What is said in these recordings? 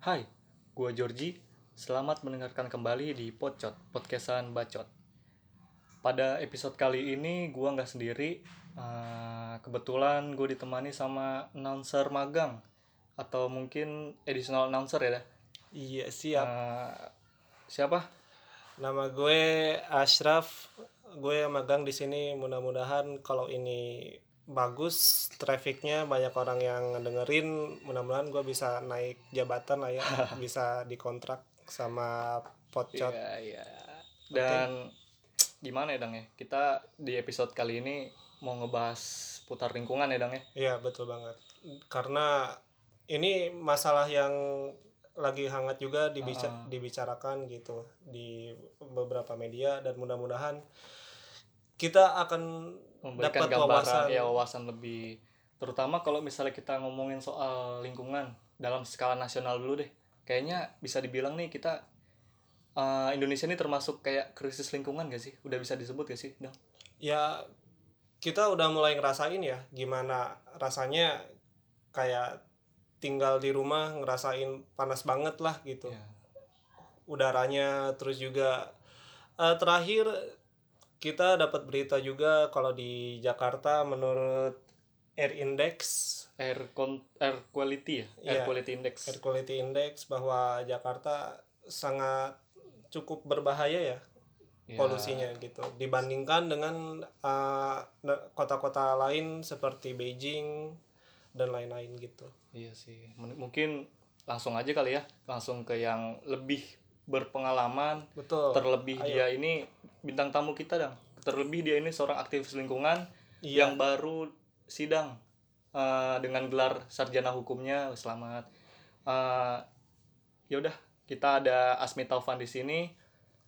Hai, gua Georgie. Selamat mendengarkan kembali di Pocot, podcastan bacot. Pada episode kali ini gua nggak sendiri. Eh, kebetulan gue ditemani sama announcer magang atau mungkin additional announcer ya. dah. Iya siap. Eh, siapa? Nama gue Ashraf. Gue yang magang di sini. Mudah-mudahan kalau ini bagus, trafficnya banyak orang yang dengerin. Mudah-mudahan gue bisa naik jabatan lah ya, bisa dikontrak sama Pocot. Iya, iya. Dan gimana ya, Dang ya? Kita di episode kali ini mau ngebahas putar lingkungan ya, Dang ya. Iya betul banget. Karena ini masalah yang lagi hangat juga dibica- dibicarakan gitu di beberapa media dan mudah-mudahan kita akan memberikan dapat gambaran wawasan. ya wawasan lebih terutama kalau misalnya kita ngomongin soal lingkungan dalam skala nasional dulu deh. Kayaknya bisa dibilang nih kita eh, Indonesia ini termasuk kayak krisis lingkungan gak sih? Udah bisa disebut gak sih dong ya kita udah mulai ngerasain ya gimana rasanya kayak tinggal di rumah ngerasain panas banget lah gitu. Ya udaranya terus juga eh, terakhir kita dapat berita juga kalau di Jakarta menurut Air Index. Air con air quality ya? Air Iya. quality index. Air Quality Index bahwa Jakarta sangat cukup berbahaya ya Ya, polusinya gitu. Dibandingkan dengan eh, kota-kota lain seperti Beijing dan lain-lain gitu. iya sih. Mungkin langsung aja kali ya. Langsung ke yang lebih berpengalaman Betul. terlebih Ayo. dia ini bintang tamu kita dong terlebih dia ini seorang aktivis lingkungan Iya. yang baru sidang eh, dengan gelar sarjana hukumnya selamat Eh, ya udah kita ada Asmi Taufan di sini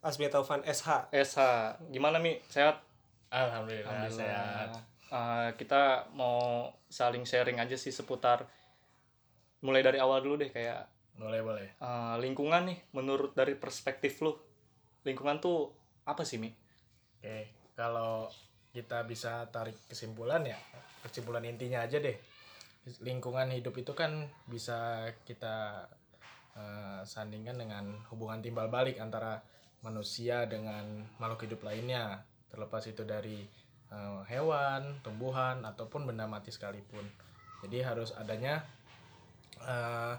Asmi Taufan SH. SH gimana mi sehat Alhamdulillah, sehat. Eh, kita mau saling sharing aja sih seputar mulai dari awal dulu deh kayak Boleh, boleh. eh, lingkungan nih menurut dari perspektif lu lingkungan tuh apa sih mi Oke, kalau kita bisa tarik kesimpulan ya, kesimpulan intinya aja deh. Lingkungan hidup itu kan bisa kita eh, sandingkan dengan hubungan timbal balik antara manusia dengan makhluk hidup lainnya, terlepas itu dari eh, hewan, tumbuhan ataupun benda mati sekalipun. Jadi harus adanya eh,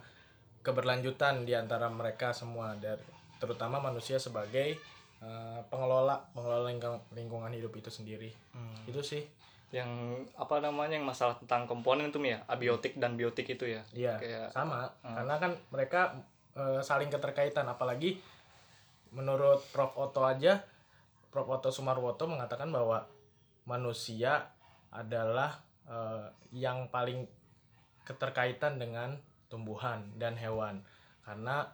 keberlanjutan di antara mereka semua dari terutama manusia sebagai eh, pengelola pengelola lingkung- lingkungan hidup itu sendiri. Itu sih. Yang apa namanya yang masalah tentang komponen itu ya abiotik dan biotik itu ya? Iya Kayak- sama. karena kan mereka eh, saling keterkaitan. Apalagi menurut Prof. Otto aja Prof. Otto Sumarwoto mengatakan bahwa manusia adalah eh, yang paling keterkaitan dengan tumbuhan dan hewan karena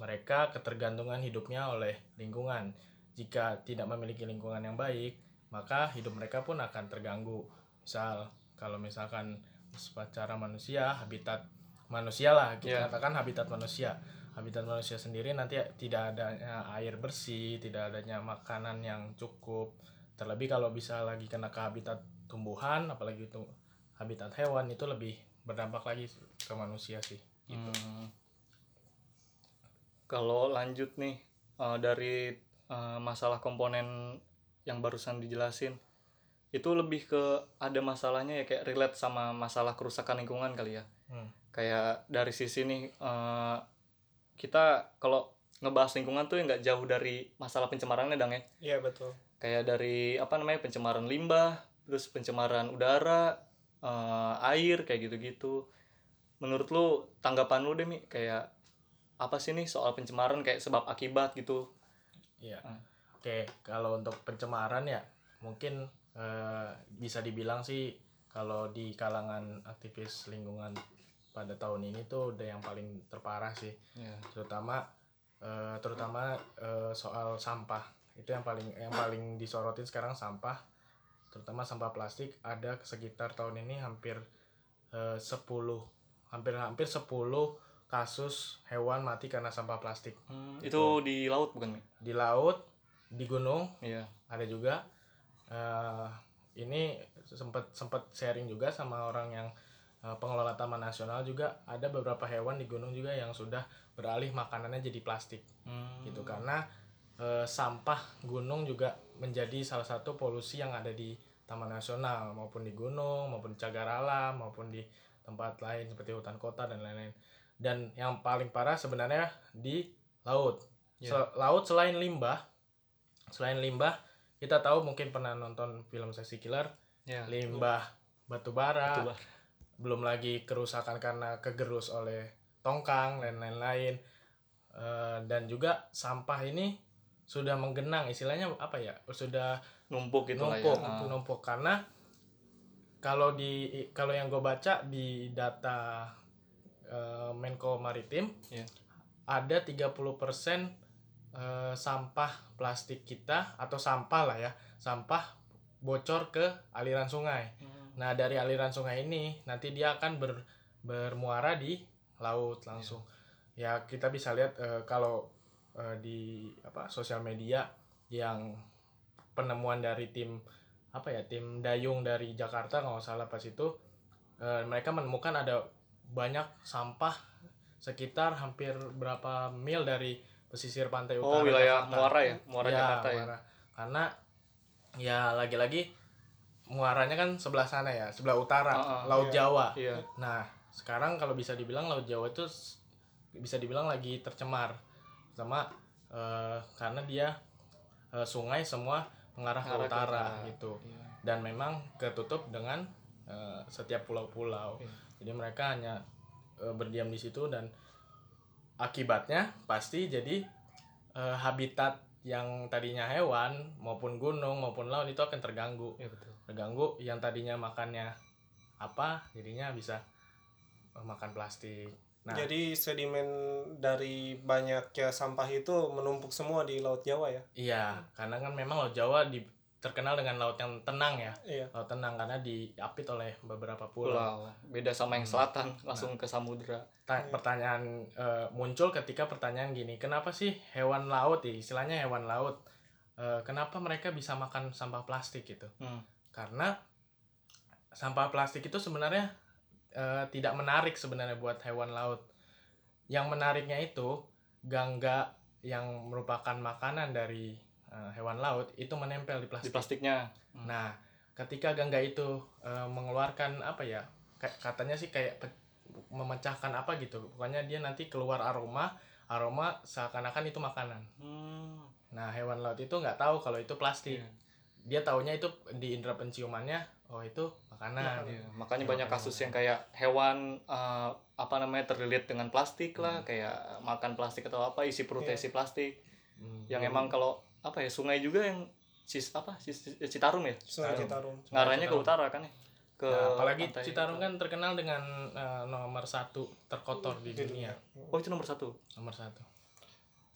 mereka ketergantungan hidupnya oleh lingkungan. Jika tidak memiliki lingkungan yang baik, maka hidup mereka pun akan terganggu. Misal kalau misalkan secara manusia, habitat manusia lah kita Iya. katakan habitat manusia. Habitat manusia sendiri nanti tidak adanya air bersih, tidak adanya makanan yang cukup. Terlebih kalau bisa lagi kena ke habitat tumbuhan, apalagi itu habitat hewan itu lebih berdampak lagi ke manusia sih. Hmm. Kalau lanjut nih eh, dari eh, masalah komponen yang barusan dijelasin, itu lebih ke ada masalahnya ya kayak relate sama masalah kerusakan lingkungan kali ya. Hmm. Kayak dari sisi nih eh, kita kalau ngebahas lingkungan tuh ya nggak jauh dari masalah pencemarannya dang ya. Iya betul. Kayak dari apa namanya pencemaran limbah, terus pencemaran udara, eh, air kayak gitu-gitu. Menurut lu tanggapan lu deh mi kayak apa sih nih soal pencemaran kayak sebab akibat gitu? Iya. Hmm. Oke, kalau untuk pencemaran ya mungkin eh, bisa dibilang sih kalau di kalangan aktivis lingkungan pada tahun ini tuh udah yang paling terparah sih, Ya. terutama eh, terutama eh, soal sampah. Itu yang paling yang paling disorotin sekarang sampah, terutama sampah plastik ada sekitar tahun ini hampir eh, 10 hampir hampir 10 kasus hewan mati karena sampah plastik. Hmm, itu di laut bukan? Di laut di gunung Iya. ada juga. Eh ini sempat sempat sharing juga sama orang yang eh, pengelola taman nasional juga. Ada beberapa hewan di gunung juga yang sudah beralih makanannya jadi plastik. Hmm. gitu karena eh, sampah gunung juga menjadi salah satu polusi yang ada di taman nasional maupun di gunung maupun cagar alam maupun di tempat lain seperti hutan kota dan lain-lain. Dan yang paling parah sebenarnya di laut. Ya. Se- laut selain limbah selain limbah kita tahu mungkin pernah nonton film Sexy Killer Ya. limbah batu bara. Belum lagi kerusakan karena kegerus oleh tongkang dan lain-lain. Eh, dan juga sampah ini sudah menggenang istilahnya apa ya sudah numpuk gitu lah ya. numpuk Ah. numpuk karena kalau di kalau yang gue baca di data eh, Menko Maritim Iya. ada 30% eh, sampah plastik kita atau sampah lah ya sampah bocor ke aliran sungai Hmm. Nah, dari aliran sungai ini nanti dia akan ber, bermuara di laut langsung. Ya, kita bisa lihat eh, kalau eh, di apa sosial media yang penemuan dari tim apa ya, tim dayung dari Jakarta kalau nggak salah pas itu eh, mereka menemukan ada banyak sampah sekitar hampir berapa mil dari pesisir pantai utara Oh, wilayah Jakarta. Muara ya, Muara Ya, Jakarta ya. Muara. Karena ya lagi-lagi muaranya kan sebelah sana ya, sebelah utara, Ah, ah, Laut iya. Jawa. Iya. Nah, sekarang kalau bisa dibilang Laut Jawa itu bisa dibilang lagi tercemar sama eh, karena dia eh, sungai semua mengarah ke utara gitu. Iya. Dan memang ketutup dengan eh, setiap pulau-pulau. Iya. Jadi mereka hanya eh, berdiam di situ dan akibatnya pasti jadi eh, habitat yang tadinya hewan maupun gunung maupun laut itu akan terganggu Iya betul. terganggu yang tadinya makannya apa jadinya bisa makan plastik nah Jadi sedimen dari banyaknya sampah itu menumpuk semua di Laut Jawa ya? iya karena kan memang laut Jawa di, terkenal dengan laut yang tenang ya Iya. laut tenang karena diapit oleh beberapa pulau Pulau. Beda sama yang Hmm. selatan, langsung ke samudra. Ta- pertanyaan eh, muncul ketika pertanyaan gini kenapa sih hewan laut ya istilahnya hewan laut eh, kenapa mereka bisa makan sampah plastik gitu Hmm. karena sampah plastik itu sebenarnya eh, tidak menarik sebenarnya buat hewan laut. Yang menariknya itu gangga yang merupakan makanan dari eh, hewan laut itu menempel di Di plastik. plastiknya. Nah, ketika gangga itu eh, mengeluarkan apa ya? Katanya sih kayak memecahkan apa gitu. Pokoknya dia nanti keluar aroma, aroma seakan-akan itu makanan. Hmm. Nah, hewan laut itu nggak tahu kalau itu plastik. Iya. Dia taunya itu di indera penciumannya, oh itu makanan. Iya, makanya Iya, banyak makanya. kasus yang kayak hewan eh, apa namanya terlilit dengan plastik Hmm. lah, kayak makan plastik atau apa isi perutnya Iya. isi plastik. Hmm. Yang emang kalau apa ya sungai juga yang cis apa cis, Citarum ya Sungai Citarum. Ngarahnya ke utara kan ya ke Nah, apalagi pantai Citarum utara. kan terkenal dengan eh, nomor satu terkotor di dunia. oh itu nomor satu Nomor satu.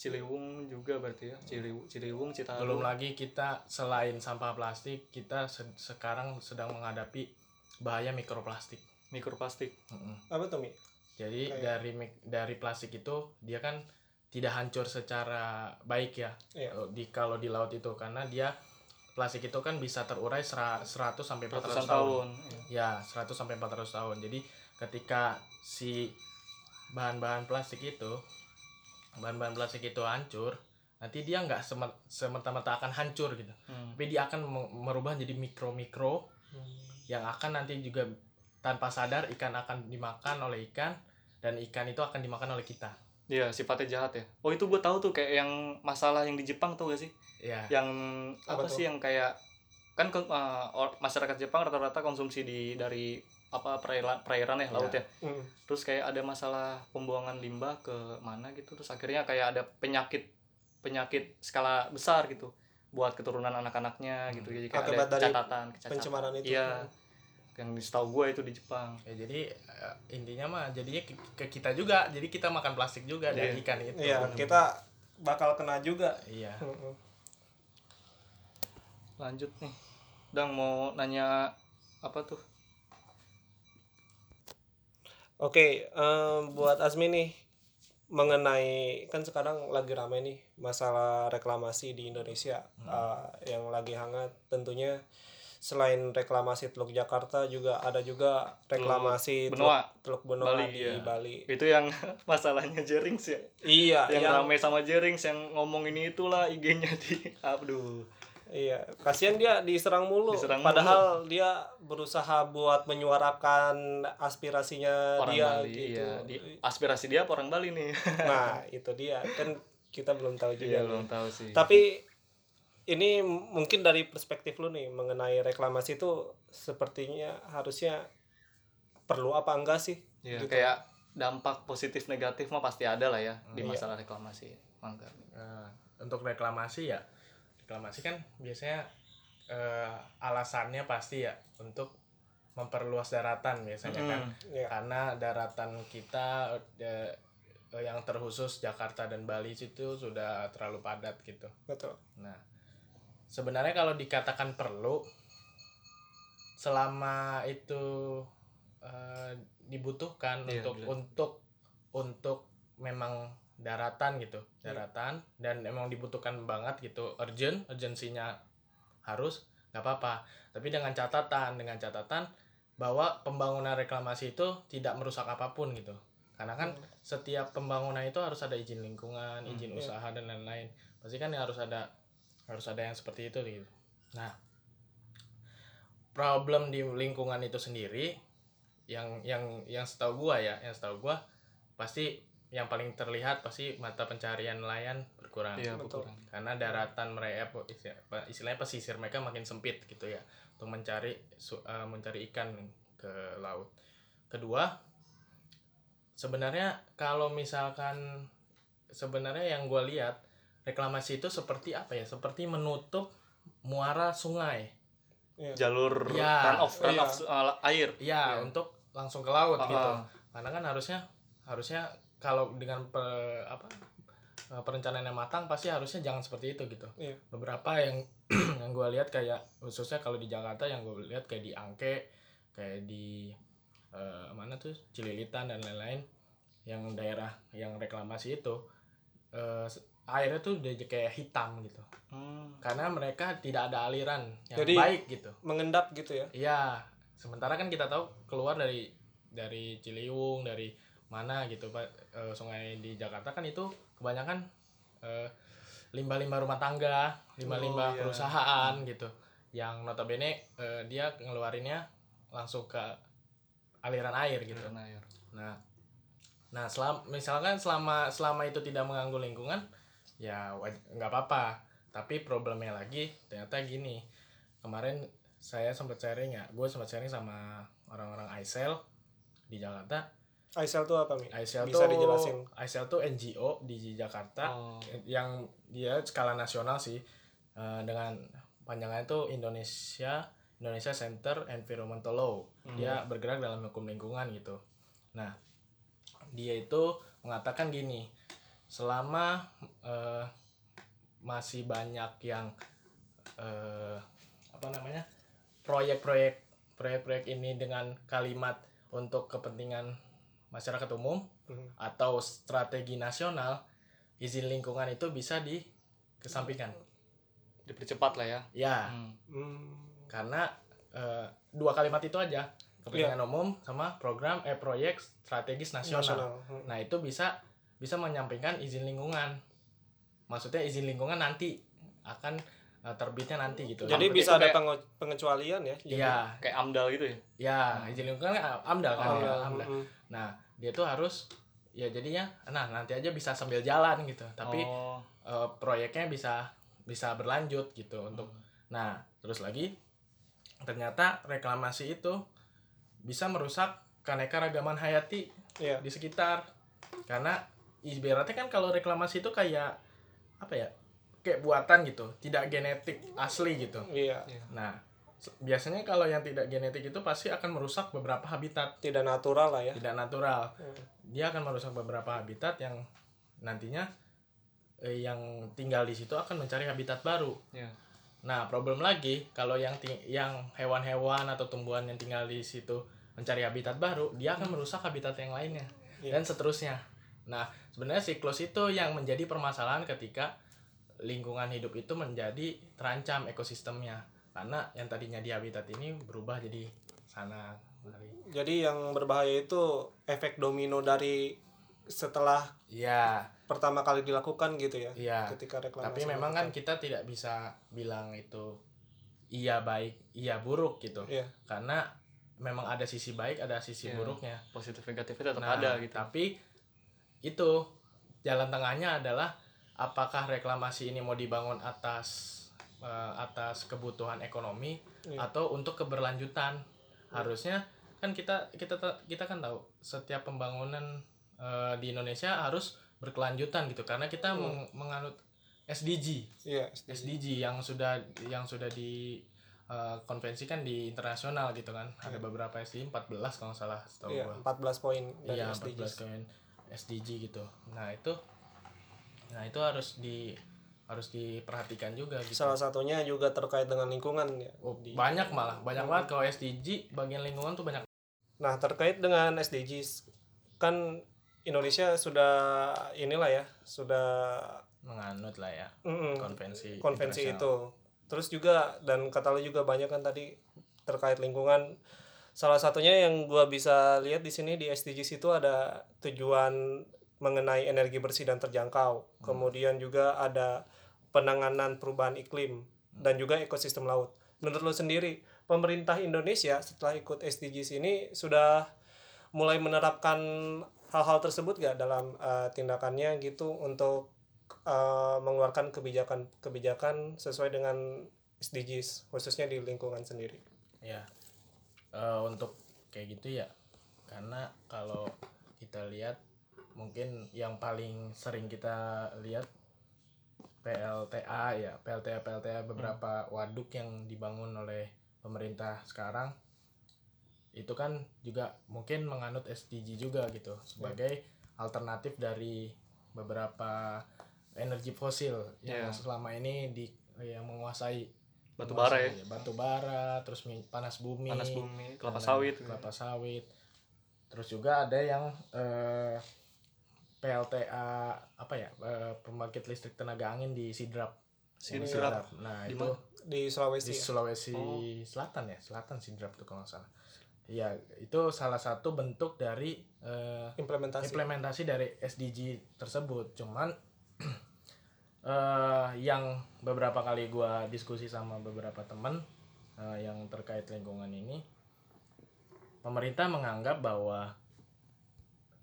Ciliwung juga berarti ya Ciliwung Ciliwung Citarum Belum lagi kita selain sampah plastik, kita se- sekarang sedang menghadapi bahaya mikroplastik. mikroplastik Mm-mm. Apa tuh, Mi? Jadi Kayak- dari mik- dari plastik itu dia kan tidak hancur secara baik ya. Iya. Eh, Di kalau di laut itu karena dia plastik itu kan bisa terurai sera- 100 sampai 400 ratusan tahun. tahun Iya. Ya, 100 sampai 400 tahun. Jadi ketika si bahan-bahan plastik itu bahan-bahan plastik itu hancur, nanti dia nggak semerta-merta akan hancur gitu. Hmm. Tapi dia akan me- merubah jadi mikro-mikro yang akan nanti juga tanpa sadar ikan akan dimakan oleh ikan dan ikan itu akan dimakan oleh kita. Iya, sifatnya jahat ya. Oh, itu gue tahu tuh kayak yang masalah yang di Jepang tuh gak sih? Ya. Yang apa, Apa tuh? sih yang kayak kan ke- uh, masyarakat Jepang rata-rata konsumsi di dari apa perairan perairan ya laut Iya. ya. Hmm. Terus kayak ada masalah pembuangan limbah ke mana gitu terus akhirnya kayak ada penyakit penyakit skala besar gitu buat keturunan anak-anaknya gitu. Jadi kayak Akibat ada catatan, kecacatan. Pencemaran itu. Iya. Yang setahu gue itu di Jepang. Ya, jadi eh, intinya mah jadinya ke, ke kita juga. Jadi kita makan plastik juga dari Iya. ikan itu. Iya, kita bakal kena juga. Iya. Hmm. Lanjut nih. Dang mau nanya apa tuh? Oke, em, buat Asmi nih mengenai kan sekarang lagi ramai nih masalah reklamasi di Indonesia Eh, yang lagi hangat tentunya selain reklamasi Teluk Jakarta juga ada juga reklamasi Benua. Teluk, Teluk Benoa Bali, di iya. Bali. Itu yang masalahnya Jerings ya. Iya, yang yang- rame sama Jerings yang ngomong ini itulah IG-nya di aduh. Iya, kasihan dia diserang mulu. Diserang Padahal dia berusaha buat menyuarakan aspirasinya Orang dia Bali gitu. iya. Di, aspirasi dia apa orang Bali nih? Nah, itu dia. Kan kita belum tahu juga. Iya, nih. belum tahu sih. Tapi ini mungkin dari perspektif lu nih mengenai reklamasi itu sepertinya harusnya perlu apa enggak sih? Iya, Gitu. kayak dampak positif negatif mah pasti ada lah ya di Iya. masalah reklamasi. Mangga. Nah, untuk reklamasi ya reklamasi kan biasanya eh, alasannya pasti ya untuk memperluas daratan biasanya kan Hmm. Iya. karena daratan kita eh, yang terkhusus Jakarta dan Bali itu sudah terlalu padat gitu Betul. nah sebenarnya kalau dikatakan perlu selama itu eh, dibutuhkan Iya, untuk gila. untuk untuk memang daratan gitu daratan dan emang dibutuhkan banget gitu urgent urgensinya harus nggak apa-apa. Tapi dengan catatan dengan catatan bahwa pembangunan reklamasi itu tidak merusak apa pun gitu. Karena kan setiap pembangunan itu harus ada izin lingkungan izin iya. usaha dan lain-lain. Pasti kan harus ada harus ada yang seperti itu gitu. Nah problem di lingkungan itu sendiri yang yang yang setahu gua ya yang setahu gua pasti yang paling terlihat pasti mata pencarian nelayan berkurang Iya, Betul. berkurang. karena daratan mereka istilah- istilahnya pesisir mereka makin sempit gitu ya untuk mencari eh, mencari ikan ke laut kedua sebenarnya kalau misalkan sebenarnya yang gue lihat reklamasi itu seperti apa ya seperti menutup muara sungai Jalur Iya. run off run Iya. off uh, air. ya Iya. untuk langsung ke laut Ah, gitu ah. karena kan harusnya harusnya kalau dengan pe- apa eh, perencanaan yang matang pasti harusnya jangan seperti itu gitu Iya. beberapa yang yang gue lihat kayak khususnya kalau di Jakarta yang gue lihat kayak di Angke kayak di eh, mana tuh Cililitan dan lain-lain yang daerah yang reklamasi itu s- airnya tuh udah kayak hitam gitu Hmm. karena mereka tidak ada aliran yang Jadi- baik gitu Mengendap gitu ya. Iya, sementara kan kita tahu keluar dari dari Ciliwung, dari mana gitu Pak eh, sungai di Jakarta kan itu kebanyakan eh, limbah-limbah rumah tangga, limbah-limbah Oh, iya. perusahaan gitu. Yang notabene eh, dia ngeluarinnya langsung ke aliran air gitu. Aliran air. Nah, nah selam, misalkan selama selama itu tidak mengganggu lingkungan, ya nggak apa-apa. Tapi problemnya lagi ternyata gini. Kemarin saya sempat sharing ya, gue sempat sharing sama orang-orang ISEL di Jakarta. ISEL tuh apa, Mi? ISEL Bisa tuh dijelasin. ISEL tuh NGO di Jakarta Oh. yang dia skala nasional sih eh, dengan panjangnya itu Indonesia Indonesia Center Environmental Law. Dia bergerak dalam hukum lingkungan gitu. Nah, dia itu mengatakan gini, selama eh, masih banyak yang eh, apa namanya proyek-proyek proyek-proyek ini dengan kalimat untuk kepentingan masyarakat umum Mhm. atau strategi nasional izin lingkungan itu bisa dikesampingkan Dipercepat lah ya. ya Hmm. Hmm. karena eh, dua kalimat itu aja kepentingan umum sama program eh proyek strategis nasional. Nasional. Hmm. nah itu bisa bisa menyampingkan izin lingkungan maksudnya izin lingkungan nanti akan eh, terbitnya nanti gitu Jadi Seperti bisa ada kayak- penge- pengecualian ya. Jadi- Iya, Kayak AMDAL gitu ya. ya izin lingkungan kan amdal kan Oh, ya, ya. amdal. Hmm. Nah, dia tuh harus ya jadinya nah nanti aja bisa sambil jalan gitu. Tapi oh, eh, proyeknya bisa bisa berlanjut gitu untuk nah, terus lagi ternyata reklamasi itu bisa merusak keanekaragaman hayati Iya. di sekitar. Karena ibaratnya kan kalau reklamasi itu kayak apa ya? Kayak buatan gitu, tidak genetik asli gitu. Iya. Nah, biasanya kalau yang tidak genetik itu pasti akan merusak beberapa habitat Tidak natural lah ya. tidak natural. Hmm. Dia akan merusak beberapa habitat yang nantinya eh, yang tinggal di situ akan mencari habitat baru. ya. Nah, problem lagi kalau yang yang hewan-hewan atau tumbuhan yang tinggal di situ mencari habitat baru, dia akan merusak habitat yang lainnya Iya. dan seterusnya. Nah, sebenarnya siklus itu yang menjadi permasalahan ketika lingkungan hidup itu menjadi terancam ekosistemnya. Karena yang tadinya di habitat ini berubah jadi sana lari. Jadi yang berbahaya itu efek domino dari setelah Iya, pertama kali dilakukan gitu ya. iya. Ketika reklamasi. Tapi memang kan kita tidak bisa bilang itu iya baik, iya buruk gitu. Iya. Karena memang ada sisi baik, ada sisi Iya. buruknya. positif negatifnya tetap Nah, ada gitu Tapi itu jalan tengahnya adalah apakah reklamasi ini mau dibangun atas eh, atas kebutuhan ekonomi Iya. atau untuk keberlanjutan. Harusnya kan kita kita kita kan tahu setiap pembangunan eh, di Indonesia harus berkelanjutan gitu karena kita Hmm. meng- menganut SDG. Iya. SDG yang sudah yang sudah di eh, konvensikan di internasional gitu kan. Ada beberapa SDG 14 kalau nggak salah setahu Iya, gua. 14 poin dari Iya, SDGs. 14 koin SDG gitu. Nah, itu nah itu harus di harus diperhatikan juga gitu. Salah satunya juga terkait dengan lingkungan ya. Oh, Di- banyak malah, banyak banget kalau SDG bagian lingkungan tuh banyak. Nah, terkait dengan SDGs kan Indonesia sudah inilah ya, sudah menganut lah ya mm, konvensi konvensi itu. Terus juga dan kata lu juga banyak kan tadi terkait lingkungan. Salah satunya yang gua bisa lihat di sini di SDGs itu ada tujuan mengenai energi bersih dan terjangkau. Kemudian juga ada penanganan perubahan iklim dan juga ekosistem laut. Menurut lu sendiri, pemerintah Indonesia setelah ikut SDGs ini sudah mulai menerapkan hal-hal tersebut gak dalam eh, tindakannya gitu untuk eh, mengeluarkan kebijakan-kebijakan sesuai dengan SDGs khususnya di lingkungan sendiri. Ya. Eh, untuk kayak gitu ya. Karena kalau kita lihat mungkin yang paling sering kita lihat PLTA ya, PLTA PLTA beberapa waduk yang dibangun oleh pemerintah sekarang. Itu kan juga mungkin menganut SDG juga gitu sebagai alternatif dari beberapa energi fosil yang Iya. selama ini di yang menguasai batu bara ya. Batu bara terus panas bumi panas bumi kelapa sawit. Kelapa sawit. Terus juga ada yang eh, PLTA apa ya eh, pembangkit listrik tenaga angin di Sidrap Sidrap. nah Di itu? Di di Sulawesi. ya? Sulawesi Oh. Selatan ya Selatan Sidrap tuh kalau nggak salah Iya, itu salah satu bentuk dari eh, implementasi. implementasi dari SDG tersebut. Cuman eh yang beberapa kali gua diskusi sama beberapa teman eh, yang terkait lingkungan ini, pemerintah menganggap bahwa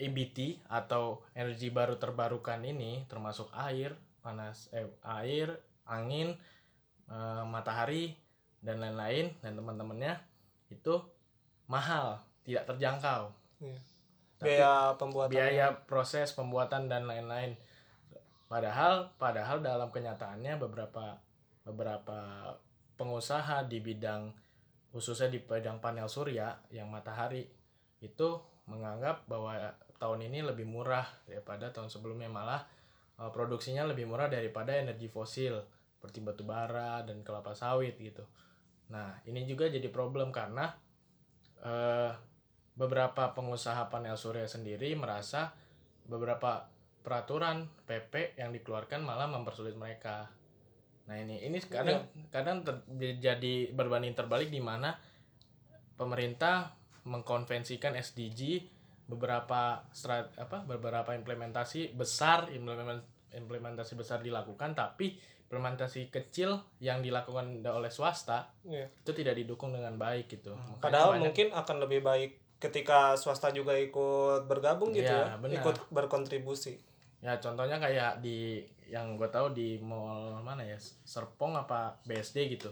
EBT atau energi baru terbarukan ini termasuk air, panas, eh, air, angin, eh, matahari dan lain-lain dan teman-temannya itu mahal, tidak terjangkau. Iya. Tapi- Biaya pembuatan. biaya proses pembuatan dan lain-lain. Padahal padahal dalam kenyataannya beberapa beberapa pengusaha di bidang khususnya di bidang panel surya yang matahari itu menganggap bahwa tahun ini lebih murah daripada tahun sebelumnya malah eh, produksinya lebih murah daripada energi fosil seperti batu bara dan kelapa sawit gitu. Nah, ini juga jadi problem karena eh, beberapa pengusaha panel surya sendiri merasa beberapa peraturan PP yang dikeluarkan malah mempersulit mereka. Nah ini ini kadang kadang ter- jadi berbanding terbalik di mana pemerintah mengkonvensikan SDG beberapa strat apa beberapa implementasi besar implement- implementasi besar dilakukan tapi implementasi kecil yang dilakukan oleh swasta Iya. itu tidak didukung dengan baik gitu. Makanya Padahal banyak- mungkin akan lebih baik ketika swasta juga ikut bergabung gitu Iya, ya, ikut berkontribusi. Ya contohnya kayak di yang gue tahu di mall mana ya Serpong apa BSD gitu.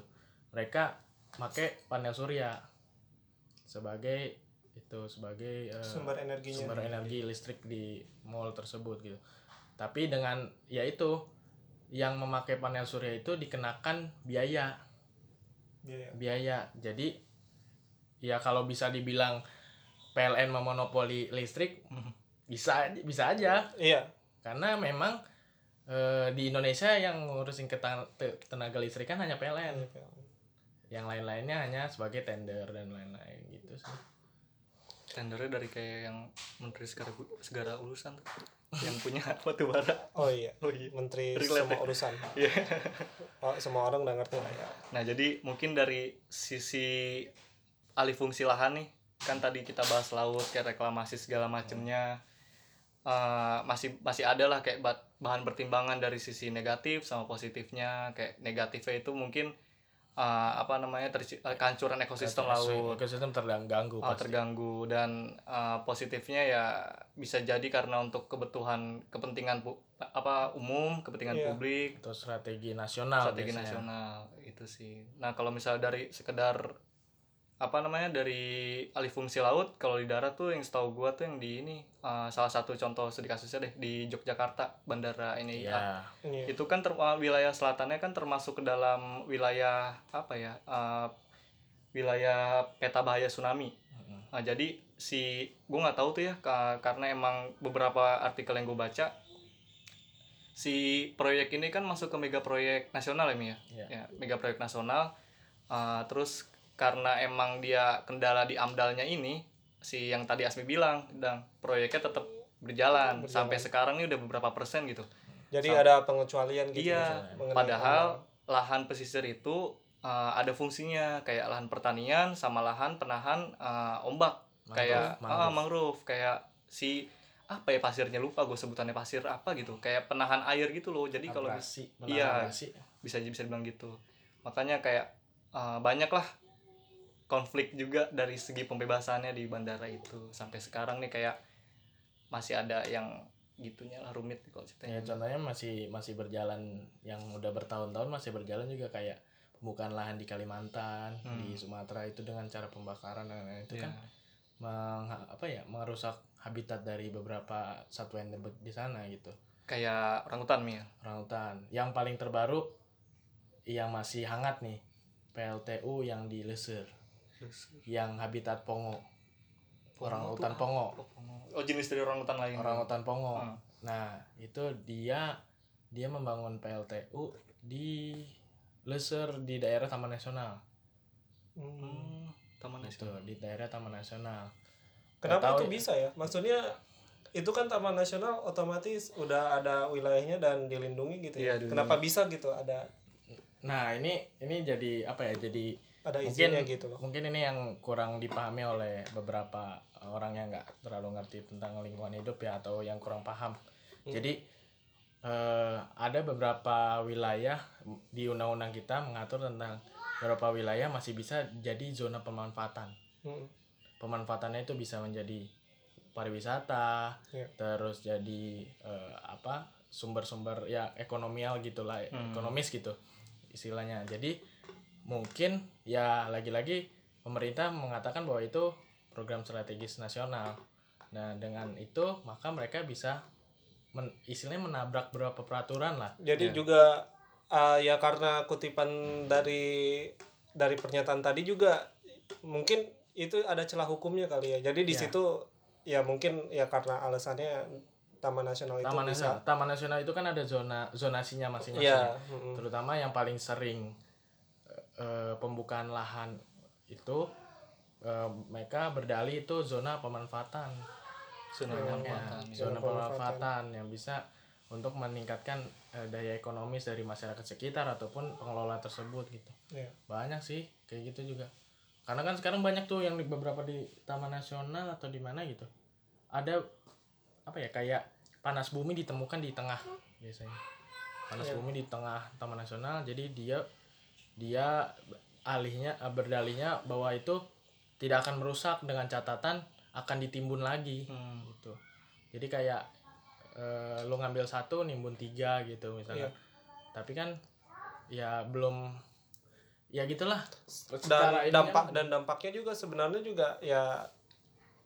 Mereka pakai panel surya sebagai itu sebagai eh, Sumber energinya. sumber energi listrik di mall tersebut gitu. Tapi dengan ya itu yang memakai panel surya itu dikenakan biaya Iya. biaya. Jadi ya kalau bisa dibilang PLN memonopoli listrik bisa bisa aja Iya. karena memang eh, di Indonesia yang ngurusin tenaga listrik kan hanya PLN yang lain-lainnya hanya sebagai tender dan lain-lain gitu sih tendernya dari kayak yang menteri segara segara urusan tuh. Yang punya batu bara oh iya. Oh iya. Menteri Relate. semua urusan. Iya. oh, semua orang udah ngerti lah ya. Nah jadi mungkin dari sisi alih fungsi lahan nih kan tadi kita bahas laut kayak reklamasi segala macemnya Eh, masih masih ada lah kayak ba- bahan pertimbangan dari sisi negatif sama positifnya kayak negatifnya itu mungkin eh, apa namanya terci- eh, kehancuran ekosistem laut ekosistem terganggu uh, pasti. terganggu dan uh, positifnya ya bisa jadi karena untuk kebutuhan kepentingan pu- apa umum kepentingan Iya. publik atau strategi nasional strategi biasanya. nasional itu sih nah kalau misalnya dari sekedar apa namanya dari alih fungsi laut kalau di darat tuh yang setahu gua tuh yang di ini uh, salah satu contoh studi kasusnya deh di Yogyakarta bandara ini Iya. Ini itu kan ter- uh, wilayah selatannya kan termasuk ke dalam wilayah apa ya uh, wilayah peta bahaya tsunami. Nah, jadi si gue nggak tahu tuh ya ka- karena emang beberapa artikel yang gue baca si proyek ini kan masuk ke mega proyek nasional ya ya, Iya. ya mega proyek nasional. Uh, terus karena emang dia kendala di amdalnya ini si yang tadi Asmi bilang dan proyeknya tetap berjalan, Berjalan. sampai sekarang ini udah beberapa persen gitu. jadi Sam- ada pengecualian gitu Iya, Padahal lahan pesisir itu uh, ada fungsinya kayak lahan pertanian sama lahan penahan uh, ombak Mangrove, kayak mangrove. ah mangrove kayak si apa ya pasirnya lupa gue sebutannya pasir apa gitu kayak penahan air gitu loh jadi kalau iya. abrasi. bisa bisa dibilang gitu makanya kayak uh, banyak lah konflik juga dari segi pembebasannya di bandara itu sampai sekarang nih kayak masih ada yang gitunya lah rumit kalau Ya ceritanya contohnya masih masih berjalan yang udah bertahun-tahun masih berjalan juga kayak pembukaan lahan di Kalimantan, Hmm. di Sumatera itu dengan cara pembakaran dan lain-lain itu Iya. kan meng, apa ya merusak habitat dari beberapa satwa endemik di sana gitu. kayak orangutan Mi ya Orangutan. Yang paling terbaru yang masih hangat nih PLTU yang di Lesir, yang habitat pongo. Orangutan pongo. Oh jenis dari orangutan lain. Orangutan pongo. Hmm. Nah, itu dia dia membangun PLTU di Lesser di daerah Taman Nasional. Hmm. Taman Gitu, Nasional. di daerah Taman Nasional. kenapa tahu itu ya. bisa ya maksudnya itu kan taman nasional otomatis udah ada wilayahnya dan dilindungi gitu Iya, ya dilindungi. kenapa bisa gitu ada Nah, ini ini jadi apa ya? Jadi ada mungkin izinnya gitu loh mungkin ini yang kurang dipahami oleh beberapa orang yang nggak terlalu ngerti tentang lingkungan hidup ya atau yang kurang paham. Hmm. Jadi eh, ada beberapa wilayah di undang-undang kita mengatur tentang beberapa wilayah masih bisa jadi zona pemanfaatan. Hmm. pemanfaatannya itu bisa menjadi pariwisata, Iya. terus jadi eh, apa sumber-sumber ya ekonomial gitulah, Hmm. ekonomis gitu istilahnya. Jadi mungkin ya lagi-lagi pemerintah mengatakan bahwa itu program strategis nasional. Nah dengan itu maka mereka bisa men- istilahnya menabrak beberapa peraturan lah. jadi Iya. juga uh, ya karena kutipan dari dari pernyataan tadi juga mungkin itu ada celah hukumnya kali ya jadi di Ya. situ ya mungkin ya karena alasannya taman nasional itu Taman bisa nasional, Taman nasional itu kan ada zona zonasinya masing-masing. Iya, mm-mm. terutama yang paling sering eh, pembukaan lahan itu eh, mereka berdalih itu zona pemanfaatan Zona Iya, pemanfaatan. zona ya. Zona pemanfaatan yang bisa untuk meningkatkan eh, daya ekonomis dari masyarakat sekitar ataupun pengelola tersebut gitu Iya. banyak sih kayak gitu juga karena kan sekarang banyak tuh yang di beberapa di taman nasional atau di mana gitu ada apa ya kayak panas bumi ditemukan di tengah biasanya panas Iya. bumi di tengah taman nasional jadi dia dia alihnya eh, berdalihnya bahwa itu tidak akan merusak dengan catatan akan ditimbun lagi Hmm. gitu. Jadi kayak eh, lu ngambil satu nimbun tiga gitu misalnya. Iya. tapi kan ya belum ya gitulah. Dan dampak kan- dan dampaknya juga sebenarnya juga ya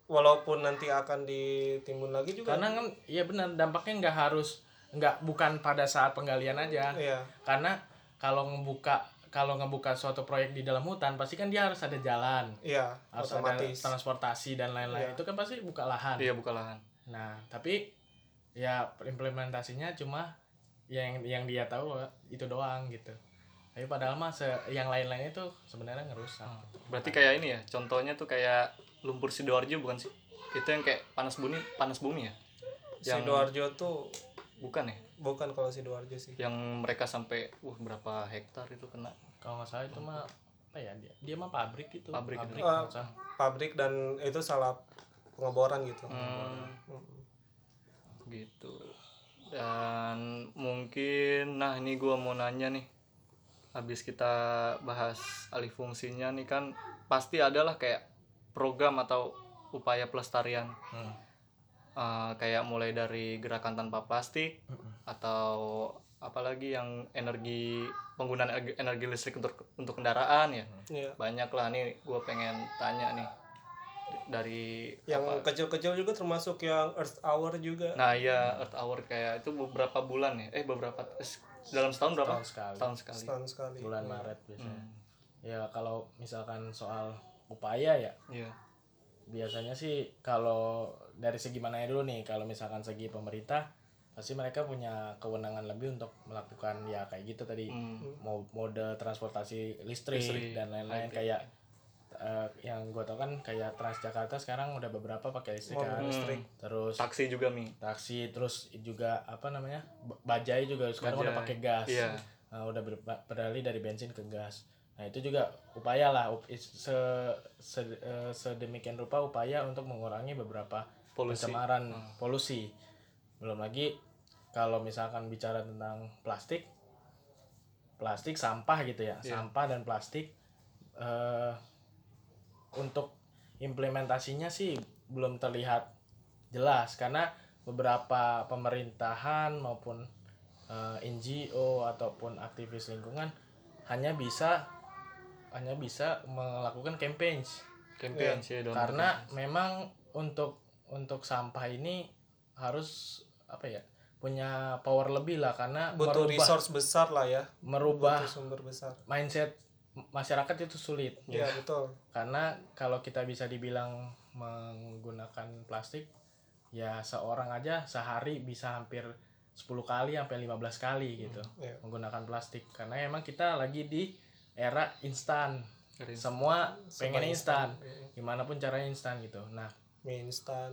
walaupun nanti akan ditimbun lagi juga karena kan iya benar dampaknya nggak harus nggak bukan pada saat penggalian aja. Iya. Karena kalau ngebuka kalau ngebuka suatu proyek di dalam hutan pasti kan dia harus ada jalan. Iya harus otomatis. ada transportasi dan lain-lain. Iya. itu kan pasti buka lahan. Iya buka lahan. nah tapi ya implementasinya cuma yang yang dia tahu itu doang gitu. Tapi padahal mah se- yang lain-lainnya itu sebenarnya ngerusak. Berarti kayak ini ya, contohnya tuh kayak lumpur sidoarjo bukan sih? itu yang kayak panas bumi panas bumi ya? Yang- Sidoarjo tuh bukan ya bukan kalau Sidoarjo sih. yang mereka sampai uh berapa hektar itu kena kalau nggak salah itu mah apa ya dia dia mah pabrik gitu Pabrik itu. pabrik nggak salah. Pabrik dan itu salah pengeboran gitu. Hmm, Mm. gitu dan mungkin nah ini gua mau nanya nih habis kita bahas alih fungsinya nih kan pasti adalah kayak program atau upaya pelestarian Hmm. Eh, kayak mulai dari gerakan tanpa plastik atau apalagi yang energi penggunaan energi, energi listrik untuk untuk kendaraan ya. Iya. banyak lah nih gue pengen tanya nih dari Yang apa- kecil-kecil juga termasuk yang Earth Hour juga. nah iya Earth Hour kayak itu beberapa bulan ya. Eh beberapa eh, dalam setahun berapa? Setahun sekali. setahun sekali. Setahun sekali. bulan Maret biasanya. Hmm, ya kalau misalkan soal upaya ya. Iya. Biasanya sih kalau dari segi mananya dulu nih kalau misalkan segi pemerintah pasti mereka punya kewenangan lebih untuk melakukan ya kayak gitu tadi. Hmm, mode transportasi listrik, Listrik, dan lain-lain kayak eh, yang gue tau kan kayak Transjakarta sekarang udah beberapa pakai listrik Mobil kan. listrik. terus taksi juga mi. taksi terus juga apa namanya bajai juga sekarang udah pakai gas. Iya. Nah, udah ber- beralih dari bensin ke gas. Nah itu juga upaya lah up- se, se- eh, sedemikian rupa upaya untuk mengurangi beberapa polusi pencemaran polusi. Belum lagi kalau misalkan bicara tentang plastik plastik sampah gitu ya. Iya. sampah dan plastik eh untuk implementasinya sih belum terlihat jelas karena beberapa pemerintahan maupun eh, NGO ataupun aktivis lingkungan hanya bisa hanya bisa melakukan campaign campaign sih donor karena memang untuk untuk sampah ini harus apa ya punya power lebih lah karena Butuh merubah resource besar lah ya. merubah Butuh sumber besar. mindset masyarakat itu sulit Iya, betul. karena kalau kita bisa dibilang menggunakan plastik ya seorang aja sehari bisa hampir 10 kali sampai 15 kali gitu Iya. menggunakan plastik karena emang kita lagi di era instan semua pengen instan Iya. gimana pun caranya instan gitu nah Mie instan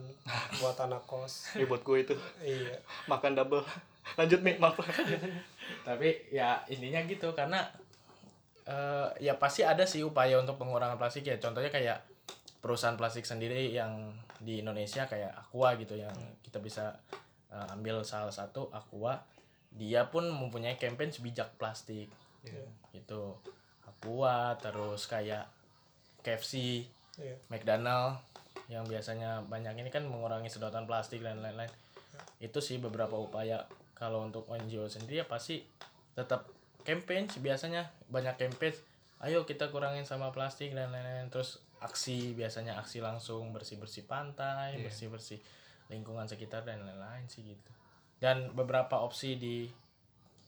buat anak kos. Ini buat gue itu Iya. makan double lanjut mi maaf tapi ya intinya gitu karena eh, ya pasti ada sih upaya untuk pengurangan plastik ya contohnya kayak perusahaan plastik sendiri yang di Indonesia kayak Aqua gitu yang kita bisa eh, ambil salah satu Aqua dia pun mempunyai campaign sebijak plastik Iya. gitu Aqua terus kayak KFC Iya. McDonald yang biasanya banyak ini kan mengurangi sedotan plastik dan lain-lain. Itu sih beberapa upaya. Kalau untuk NGO sendiri ya pasti tetap campaign sih biasanya. Banyak campaign ayo kita kurangin sama plastik dan lain-lain. Terus aksi biasanya aksi langsung bersih-bersih pantai Iya. bersih-bersih lingkungan sekitar dan lain-lain sih gitu. Dan beberapa opsi di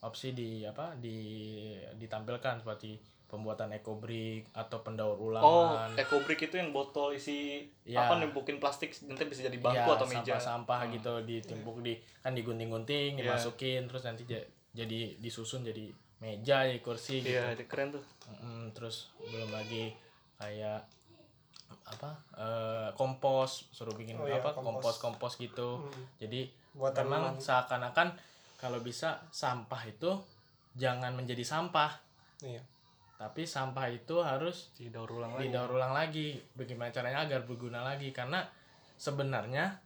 opsi di apa di ditampilkan seperti pembuatan ecobrick atau pendaur oh ulangan ecobrick itu yang botol isi Iya. apa nimbukin plastik nanti bisa jadi bangku Iya, atau meja sampah-sampah Hmm. gitu ditimpuk di kan digunting-gunting Iya. dimasukin terus nanti ja- jadi disusun jadi meja ya kursi gitu iya keren tuh Mm, terus belum lagi kayak apa eh, kompos suruh bikin Oh iya, apa kompos. kompos kompos gitu Hmm. jadi Buat memang tanaman. seakan-akan kalau bisa sampah itu jangan menjadi sampah Iya. Tapi sampah itu harus didaur ulang lagi. didaur ulang lagi. Bagaimana caranya agar berguna lagi? Karena sebenarnya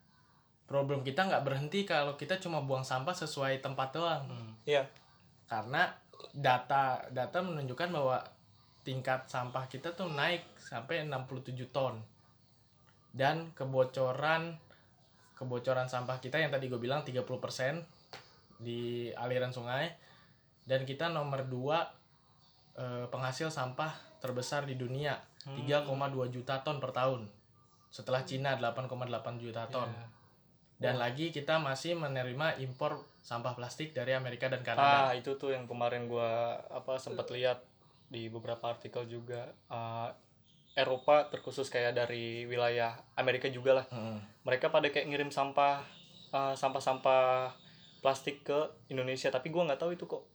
problem kita nggak berhenti kalau kita cuma buang sampah sesuai tempat doang. Hmm. Iya. karena data data menunjukkan bahwa tingkat sampah kita tuh naik sampai 67 ton. Dan kebocoran kebocoran sampah kita yang tadi gue bilang 30% di aliran sungai. Dan kita nomor 2 penghasil sampah terbesar di dunia 3,2 juta ton per tahun. Setelah Cina 8,8 juta ton. Iya. dan lagi kita masih menerima impor sampah plastik dari Amerika dan Kanada. Ah itu tuh yang kemarin gua apa sempat lihat di beberapa artikel juga. Ah, Eropa terkhusus kayak dari wilayah Amerika juga lah. Mm. mereka pada kayak ngirim sampah ah, sampah-sampah plastik ke Indonesia. Tapi gua nggak tahu itu kok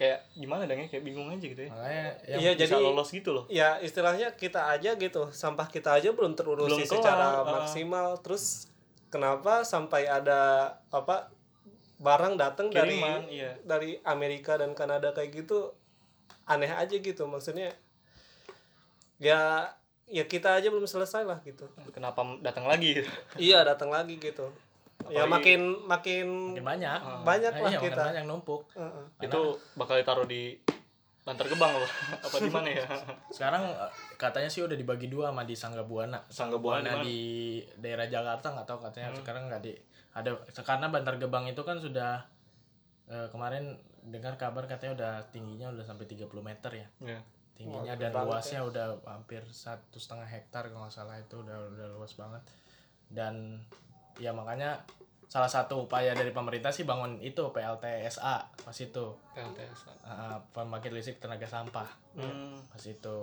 kayak gimana dong ya kayak bingung aja gitu ya. Makanya yang Iya, bisa jadi- lolos gitu loh. ya istilahnya kita aja gitu sampah kita aja belum terurusi Belum kelar, secara ah. maksimal. Terus kenapa sampai ada apa barang datang dari iya. dari Amerika dan Kanada kayak gitu aneh aja gitu. Maksudnya ya ya kita aja belum selesai lah gitu. Kenapa datang lagi? Iya datang lagi gitu ya makin makin makin banyak. Banyak Nah, lah iya, makin kita. banyak numpuk. Heeh. itu bakal ditaruh di Bantar Gebang apa? Apa di mana ya? Sekarang katanya sih udah dibagi dua sama di Sanggabuana. Sanggabuana di mana? di daerah Jakarta nggak tahu katanya. Sekarang nggak di ada karena Bantar Gebang itu kan sudah eh, kemarin dengar kabar katanya udah tingginya udah sampai 30 meter ya. Ya. Tingginya Wah, dan luasnya udah hampir satu setengah hektar kalau nggak salah itu udah udah luas banget. Dan ya makanya salah satu upaya dari pemerintah sih bangun itu PLTSA pas itu. PLTS uh, pembangkit listrik tenaga sampah. Hmm. pas itu.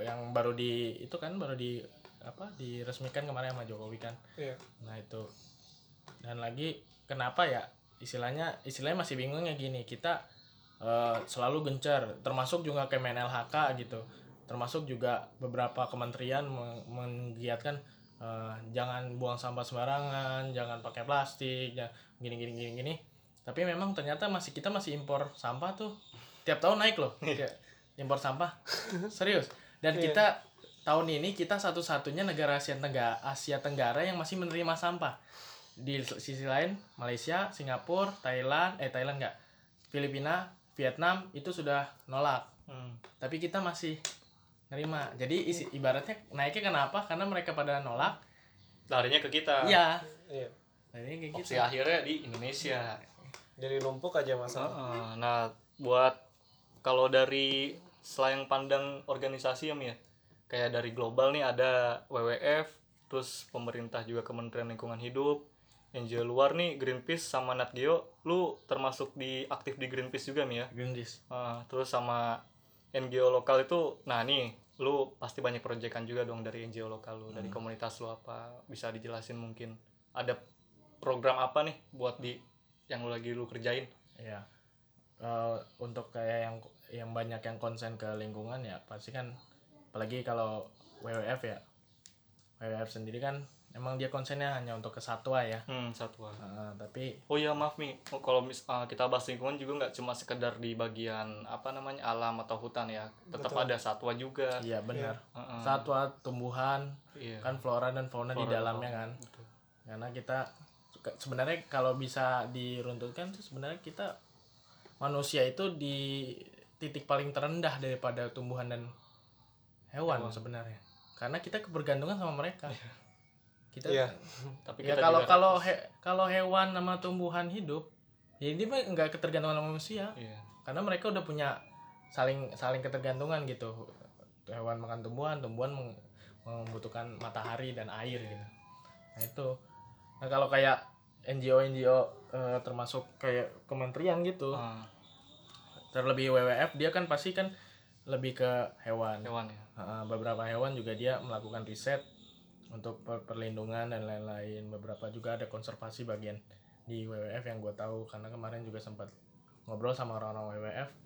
Yang baru di itu kan baru di apa diresmikan kemarin sama Jokowi kan? Iya. nah itu. Dan lagi kenapa ya? Istilahnya istilahnya masih bingung ya gini kita eh, selalu gencar. Termasuk juga Kemen LHK gitu. Termasuk juga beberapa kementerian meng- menggiatkan eh, jangan buang sampah sembarangan jangan pakai plastik gini gini gini gini. Tapi memang ternyata masih kita masih impor sampah tuh. Tiap tahun naik loh Kayak impor sampah. Serius. Dan Iya. kita tahun ini kita satu-satunya negara Asia Tenggara Asia Tenggara yang masih menerima sampah. Di sisi lain Malaysia Singapura Thailand eh Thailand enggak Filipina Vietnam itu sudah nolak. Hmm. tapi kita masih nerima. Jadi isi, ibaratnya naiknya kenapa? Karena mereka pada nolak. Larinya ke kita. Iya. Iya. nah, ini kayak opsi gitu akhirnya di Indonesia. Jadi numpuk aja masalah. Heeh. nah buat kalau dari selain pandang organisasi ya Mi, ya. Kayak dari global nih ada WWF terus pemerintah juga Kementerian Lingkungan Hidup NGO luar nih Greenpeace sama Nat Geo. Lu termasuk di aktif di Greenpeace juga Mi ya? Greenpeace. Ah, terus sama NGO lokal itu nah nih lu pasti banyak proyekan juga dong dari NGO lokal lu dari komunitas lu apa bisa dijelasin mungkin ada program apa nih buat di yang lu lagi lu kerjain? Ya Eh, untuk kayak yang yang banyak yang konsen ke lingkungan ya pasti kan apalagi kalau WWF ya. WWF sendiri kan emang dia konsennya hanya untuk ke satwa ya? Hmm satwa. Eh, tapi oh iya maaf nih Oh, kalau mis ah, kita bahas lingkungan juga nggak cuma sekedar di bagian apa namanya alam atau hutan ya. Tetap Betul. ada satwa juga. Iya benar. Heeh. satwa tumbuhan iya. kan flora dan fauna di Flora dan dalamnya kan. betul. karena kita sebenarnya kalau bisa diruntutkan tuh sebenarnya kita manusia itu di titik paling terendah daripada tumbuhan dan hewan, sebenarnya. Karena kita kebergantungan sama mereka kita Iya. tapi ya kita kalau juga kalau harus- he- kalau hewan sama tumbuhan hidup ya ini mah nggak ketergantungan sama manusia. Iya. Karena mereka udah punya saling saling ketergantungan gitu. Hewan makan tumbuhan tumbuhan meng- membutuhkan matahari dan air gitu. Nah itu. Nah kalau kayak NGO NGO eh, termasuk kayak kementerian gitu Ah, terlebih WWF dia kan pasti kan lebih ke hewan. Hewan ya. Beberapa hewan juga dia melakukan riset untuk per- perlindungan dan lain-lain. Beberapa juga ada konservasi bagian di WWF yang gue tahu karena kemarin juga sempat ngobrol sama orang-orang WWF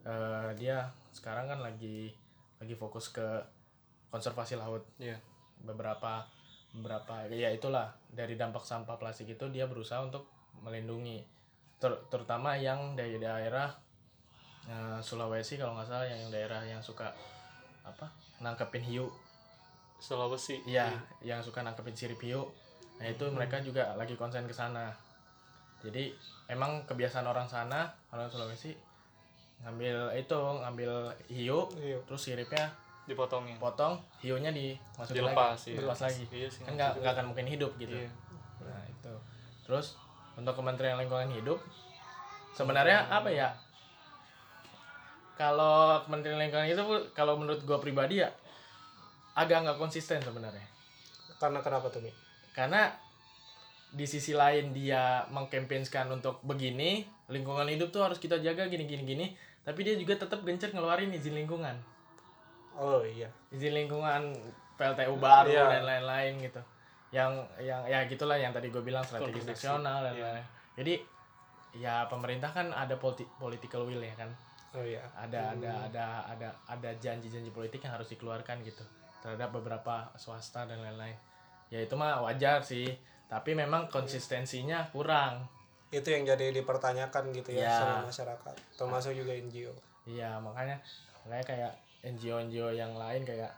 Eh, dia sekarang kan lagi lagi fokus ke konservasi laut. Iya. Beberapa beberapa ya itulah dari dampak sampah plastik itu dia berusaha untuk melindungi. Ter- terutama yang dari daerah eh, Sulawesi kalau nggak salah yang daerah yang suka apa nangkepin hiu Sulawesi. Iya yang suka nangkepin sirip hiu nah itu mereka juga lagi konsen ke sana. Jadi emang kebiasaan orang sana orang Sulawesi ngambil itu ngambil hiu Iya. terus siripnya dipotongin. potong hiunya dimasukin dilepas lagi iya. dilepas lagi. Iya sih kan nggak nggak akan mungkin hidup gitu. Iya. nah itu. Terus untuk Kementerian Lingkungan Hidup sebenarnya apa ya? Kalau Kementerian Lingkungan Hidup kalau menurut gua pribadi ya agak nggak konsisten sebenarnya. Karena kenapa tuh, Mi? karena di sisi lain dia mengkampanyekan untuk begini lingkungan hidup tuh harus kita jaga gini gini gini. Tapi dia juga tetap gencar ngeluarin izin lingkungan. Oh iya. izin lingkungan PLTU baru Iya. dan lain-lain gitu. Yang yang ya gitulah yang tadi gue bilang strategi nasional dan Iya. lain-lain. Jadi ya pemerintah kan ada politi political will ya kan? Oh iya. Ada ada ada ada ada janji-janji politik yang harus dikeluarkan gitu terhadap beberapa swasta dan lain-lain ya itu mah wajar sih tapi memang konsistensinya kurang itu yang jadi dipertanyakan gitu ya Ya. sama masyarakat termasuk juga NGO iya makanya makanya kayak NGO NGO yang lain kayak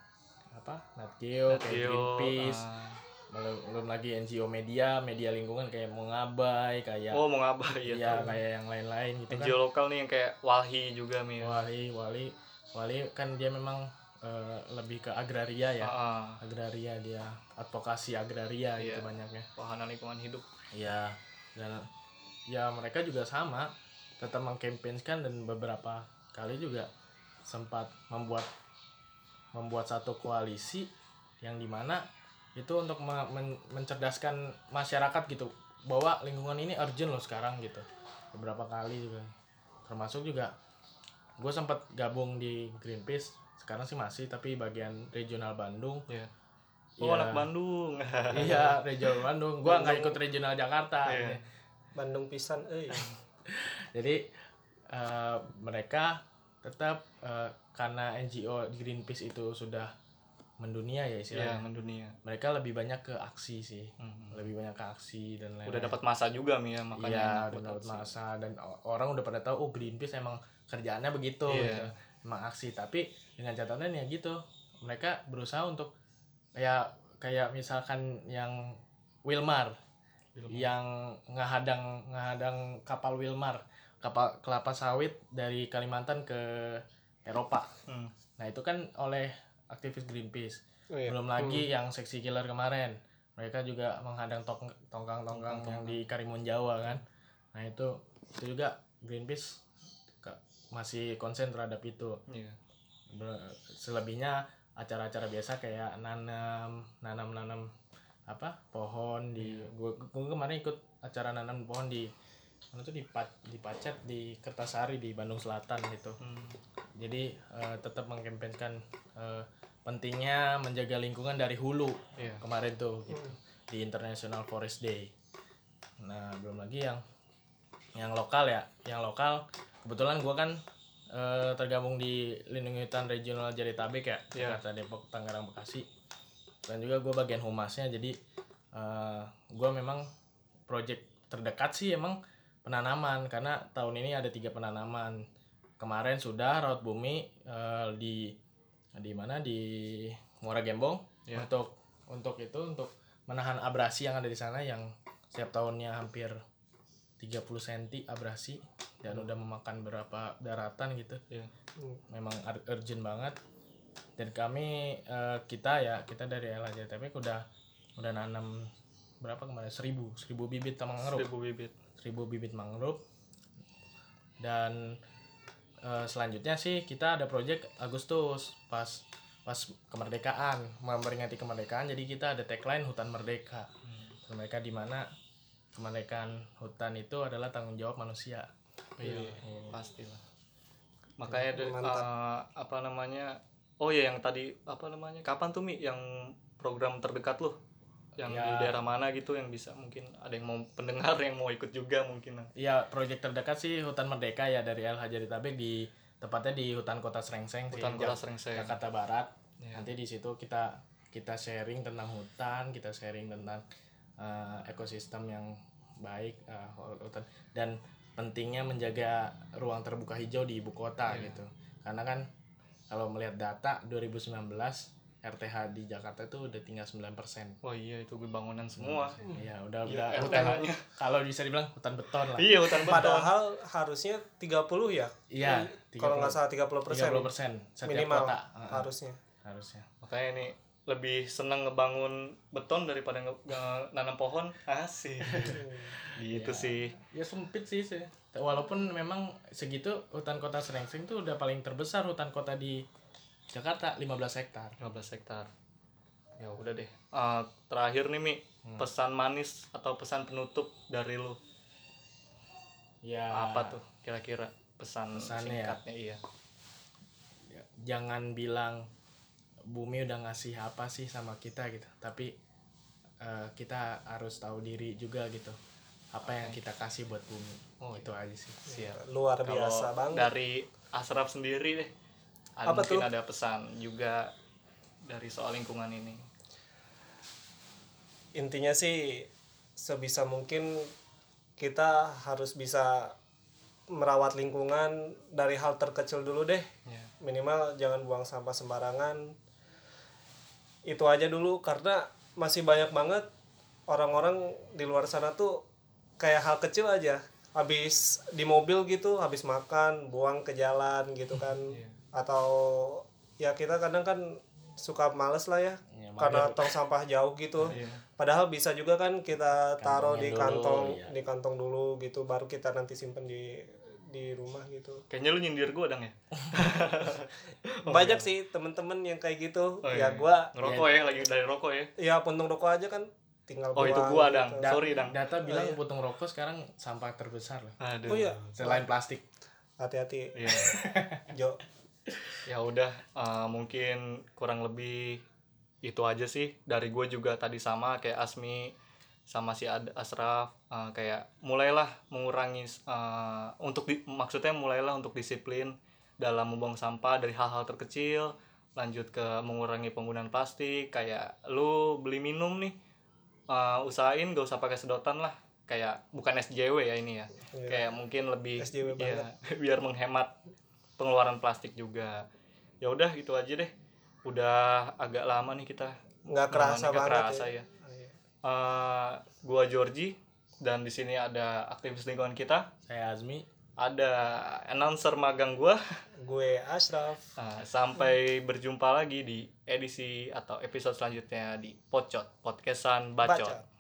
apa Natgeo kayak Geo, Greenpeace ah. belum, belum lagi NGO media media lingkungan kayak Mongabai kayak oh mau ngapa ya ya kayak yang lain-lain gitu kan NGO lokal nih yang kayak Walhi juga mi ya. Wali Wali Wali kan dia memang eh, lebih ke agraria ya. Ah. agraria dia advokasi agraria gitu Iya. banyaknya. Wahana lingkungan hidup. Iya dan ya mereka juga sama tetap mengkampanyekan dan beberapa kali juga sempat membuat membuat satu koalisi yang di mana itu untuk me- men- mencerdaskan masyarakat gitu. Bahwa lingkungan ini urgent loh sekarang gitu. Beberapa kali juga. Termasuk juga gue sempat gabung di Greenpeace sekarang sih masih tapi bagian regional Bandung. Ya oh Iya. anak Bandung. Iya regional Bandung. Gue nggak ikut regional Jakarta. Iya. Bandung pisan eh jadi eh, mereka tetap eh, karena NGO Greenpeace itu sudah mendunia ya ya istilahnya mendunia. Mereka lebih banyak ke aksi sih. Hmm. lebih banyak ke aksi dan lain-lain. Udah dapat masa juga mi ya makanya iya udah dapat masa. Dan orang udah pada tahu oh Greenpeace emang kerjaannya begitu Iya. gitu. Emang aksi tapi dengan catatan ya gitu. Mereka berusaha untuk kayak kayak misalkan yang Wilmar Wilmar. yang ngehadang ngehadang kapal Wilmar kapal kelapa sawit dari Kalimantan ke Eropa. Hmm. nah itu kan oleh aktivis Greenpeace. Oh, iya. belum lagi yang seksi killer kemarin. Mereka juga menghadang tong- tongkang-tongkang yang di Karimun Jawa kan. Nah itu itu juga Greenpeace masih konsen terhadap itu. Iya. Ber- selebihnya acara-acara biasa kayak nanam nanam nanam apa pohon di gua, gua kemarin ikut acara nanam pohon di mana tuh di Pac- di Pacet di Kertasari di Bandung Selatan gitu. Hmm. jadi eh, tetap mengkampanyekan eh, pentingnya menjaga lingkungan dari hulu Iya. kemarin tuh gitu. Di International Forest Day. Nah belum lagi yang yang lokal ya. Yang lokal kebetulan gua kan eh, tergabung di lindungi hutan regional Jabodetabek ya Iya. Jakarta Depok Tangerang Bekasi dan juga gue bagian humasnya jadi eh gue memang project terdekat sih emang penanaman karena tahun ini ada tiga penanaman kemarin sudah raut bumi eh, di di mana di Muara Gembong Iya. untuk untuk itu untuk menahan abrasi yang ada di sana yang setiap tahunnya hampir 30 cm abrasi dan udah memakan berapa daratan gitu. Iya. memang ur- urgent banget. Dan kami eh, kita ya kita dari LHJTP udah udah nanam berapa kemarin? Seribu seribu bibit mangrove. Seribu bibit. seribu bibit mangrove. Dan eh, selanjutnya sih kita ada project Agustus pas pas kemerdekaan memperingati kemerdekaan. Jadi kita ada tagline hutan merdeka. Dan mereka di mana kemerdekaan hutan itu adalah tanggung jawab manusia Iya, Iya. pastilah. Makanya dari- Mantap. eh, apa namanya? Oh ya yang tadi apa namanya? Kapan tuh Mi yang program terdekat lu? Yang Ya. di daerah mana gitu yang bisa mungkin ada yang mau pendengar yang mau ikut juga mungkin. Iya, proyek terdekat sih Hutan Merdeka ya dari LH Jabodetabek di tepatnya di Hutan Kota Serengseng, sih, Hutan Kota Serengseng. Jakarta Barat. Iya. Nanti di situ kita kita sharing tentang hutan, kita sharing tentang eh, ekosistem yang baik eh, hutan dan pentingnya menjaga ruang terbuka hijau di ibu kota Iya. gitu. Karena kan kalau melihat data 2019 RTH di Jakarta itu udah tinggal 9%. Wah iya itu bangunan semua. Iya, udah Gila, udah hutan RTH-nya. kalau bisa dibilang hutan beton lah. Iya hutan beton. Padahal harusnya 30 ya. Iya, Kalau nggak salah 30 persen 30 persen minimal kota harusnya. harusnya. Makanya ini lebih seneng ngebangun beton daripada nge- nge- nanam pohon. Asik. gitu Iya. sih. Ya sempit sih sih. Walaupun memang segitu hutan kota Serengseng tuh udah paling terbesar hutan kota di Jakarta 15 hektar. 15 hektar. Ya udah deh. Eh, terakhir nih Mi, Hmm. pesan manis atau pesan penutup dari lu Ya apa tuh kira-kira pesan Pesannya ya? singkatnya iya. ya, jangan bilang bumi udah ngasih apa sih sama kita gitu. Tapi eh, kita harus tahu diri juga gitu. apa yang kita kasih buat bumi. Oh itu aja sih. Siap. luar Kalau biasa banget. dari Asraf sendiri deh ada Apa mungkin tuh? ada pesan juga dari soal lingkungan ini? Intinya sih sebisa mungkin kita harus bisa merawat lingkungan dari hal terkecil dulu deh. Ya minimal jangan buang sampah sembarangan itu aja dulu karena masih banyak banget orang-orang di luar sana tuh kayak hal kecil aja habis di mobil gitu habis makan buang ke jalan gitu kan Iya. atau ya kita kadang kan suka males lah ya Ya, karena mager. tong sampah jauh gitu Iya. padahal bisa juga kan kita taruh di Kantongin dulu, kantong iya. di kantong dulu gitu baru kita nanti simpen di di rumah gitu kayaknya lu nyindir gue dong ya banyak sih temen-temen yang kayak gitu Oh, ya iya. gua ngerokok ya lagi dari rokok ya ya puntung rokok aja kan tinggal Oh, itu gua, gitu. Dang. Da- Sorry, Dang. data bilang iya. putung rokok sekarang sampah terbesar loh aduh oh iya selain plastik hati-hati Iya. Jo ya udah eh, mungkin kurang lebih itu aja sih dari gue juga tadi sama kayak Asmi sama si Ad Asraf eh, kayak mulailah mengurangi eh, untuk di- maksudnya mulailah untuk disiplin dalam membuang sampah dari hal-hal terkecil lanjut ke mengurangi penggunaan plastik kayak lu beli minum nih eh, usahain gak usah pakai sedotan lah kayak bukan SJW ya ini ya Iya. kayak mungkin lebih SJW ya, biar menghemat pengeluaran plastik juga. Ya udah gitu aja deh. Udah agak lama nih kita nggak kerasa Nggak banget kerasa ya, ya. Eh, gua Georgie dan di sini ada aktivis lingkungan kita saya Azmi ada announcer magang gua gue Ashraf Nah, sampai berjumpa lagi di edisi atau episode selanjutnya di Pocot Podcastan Bacot. Bacot.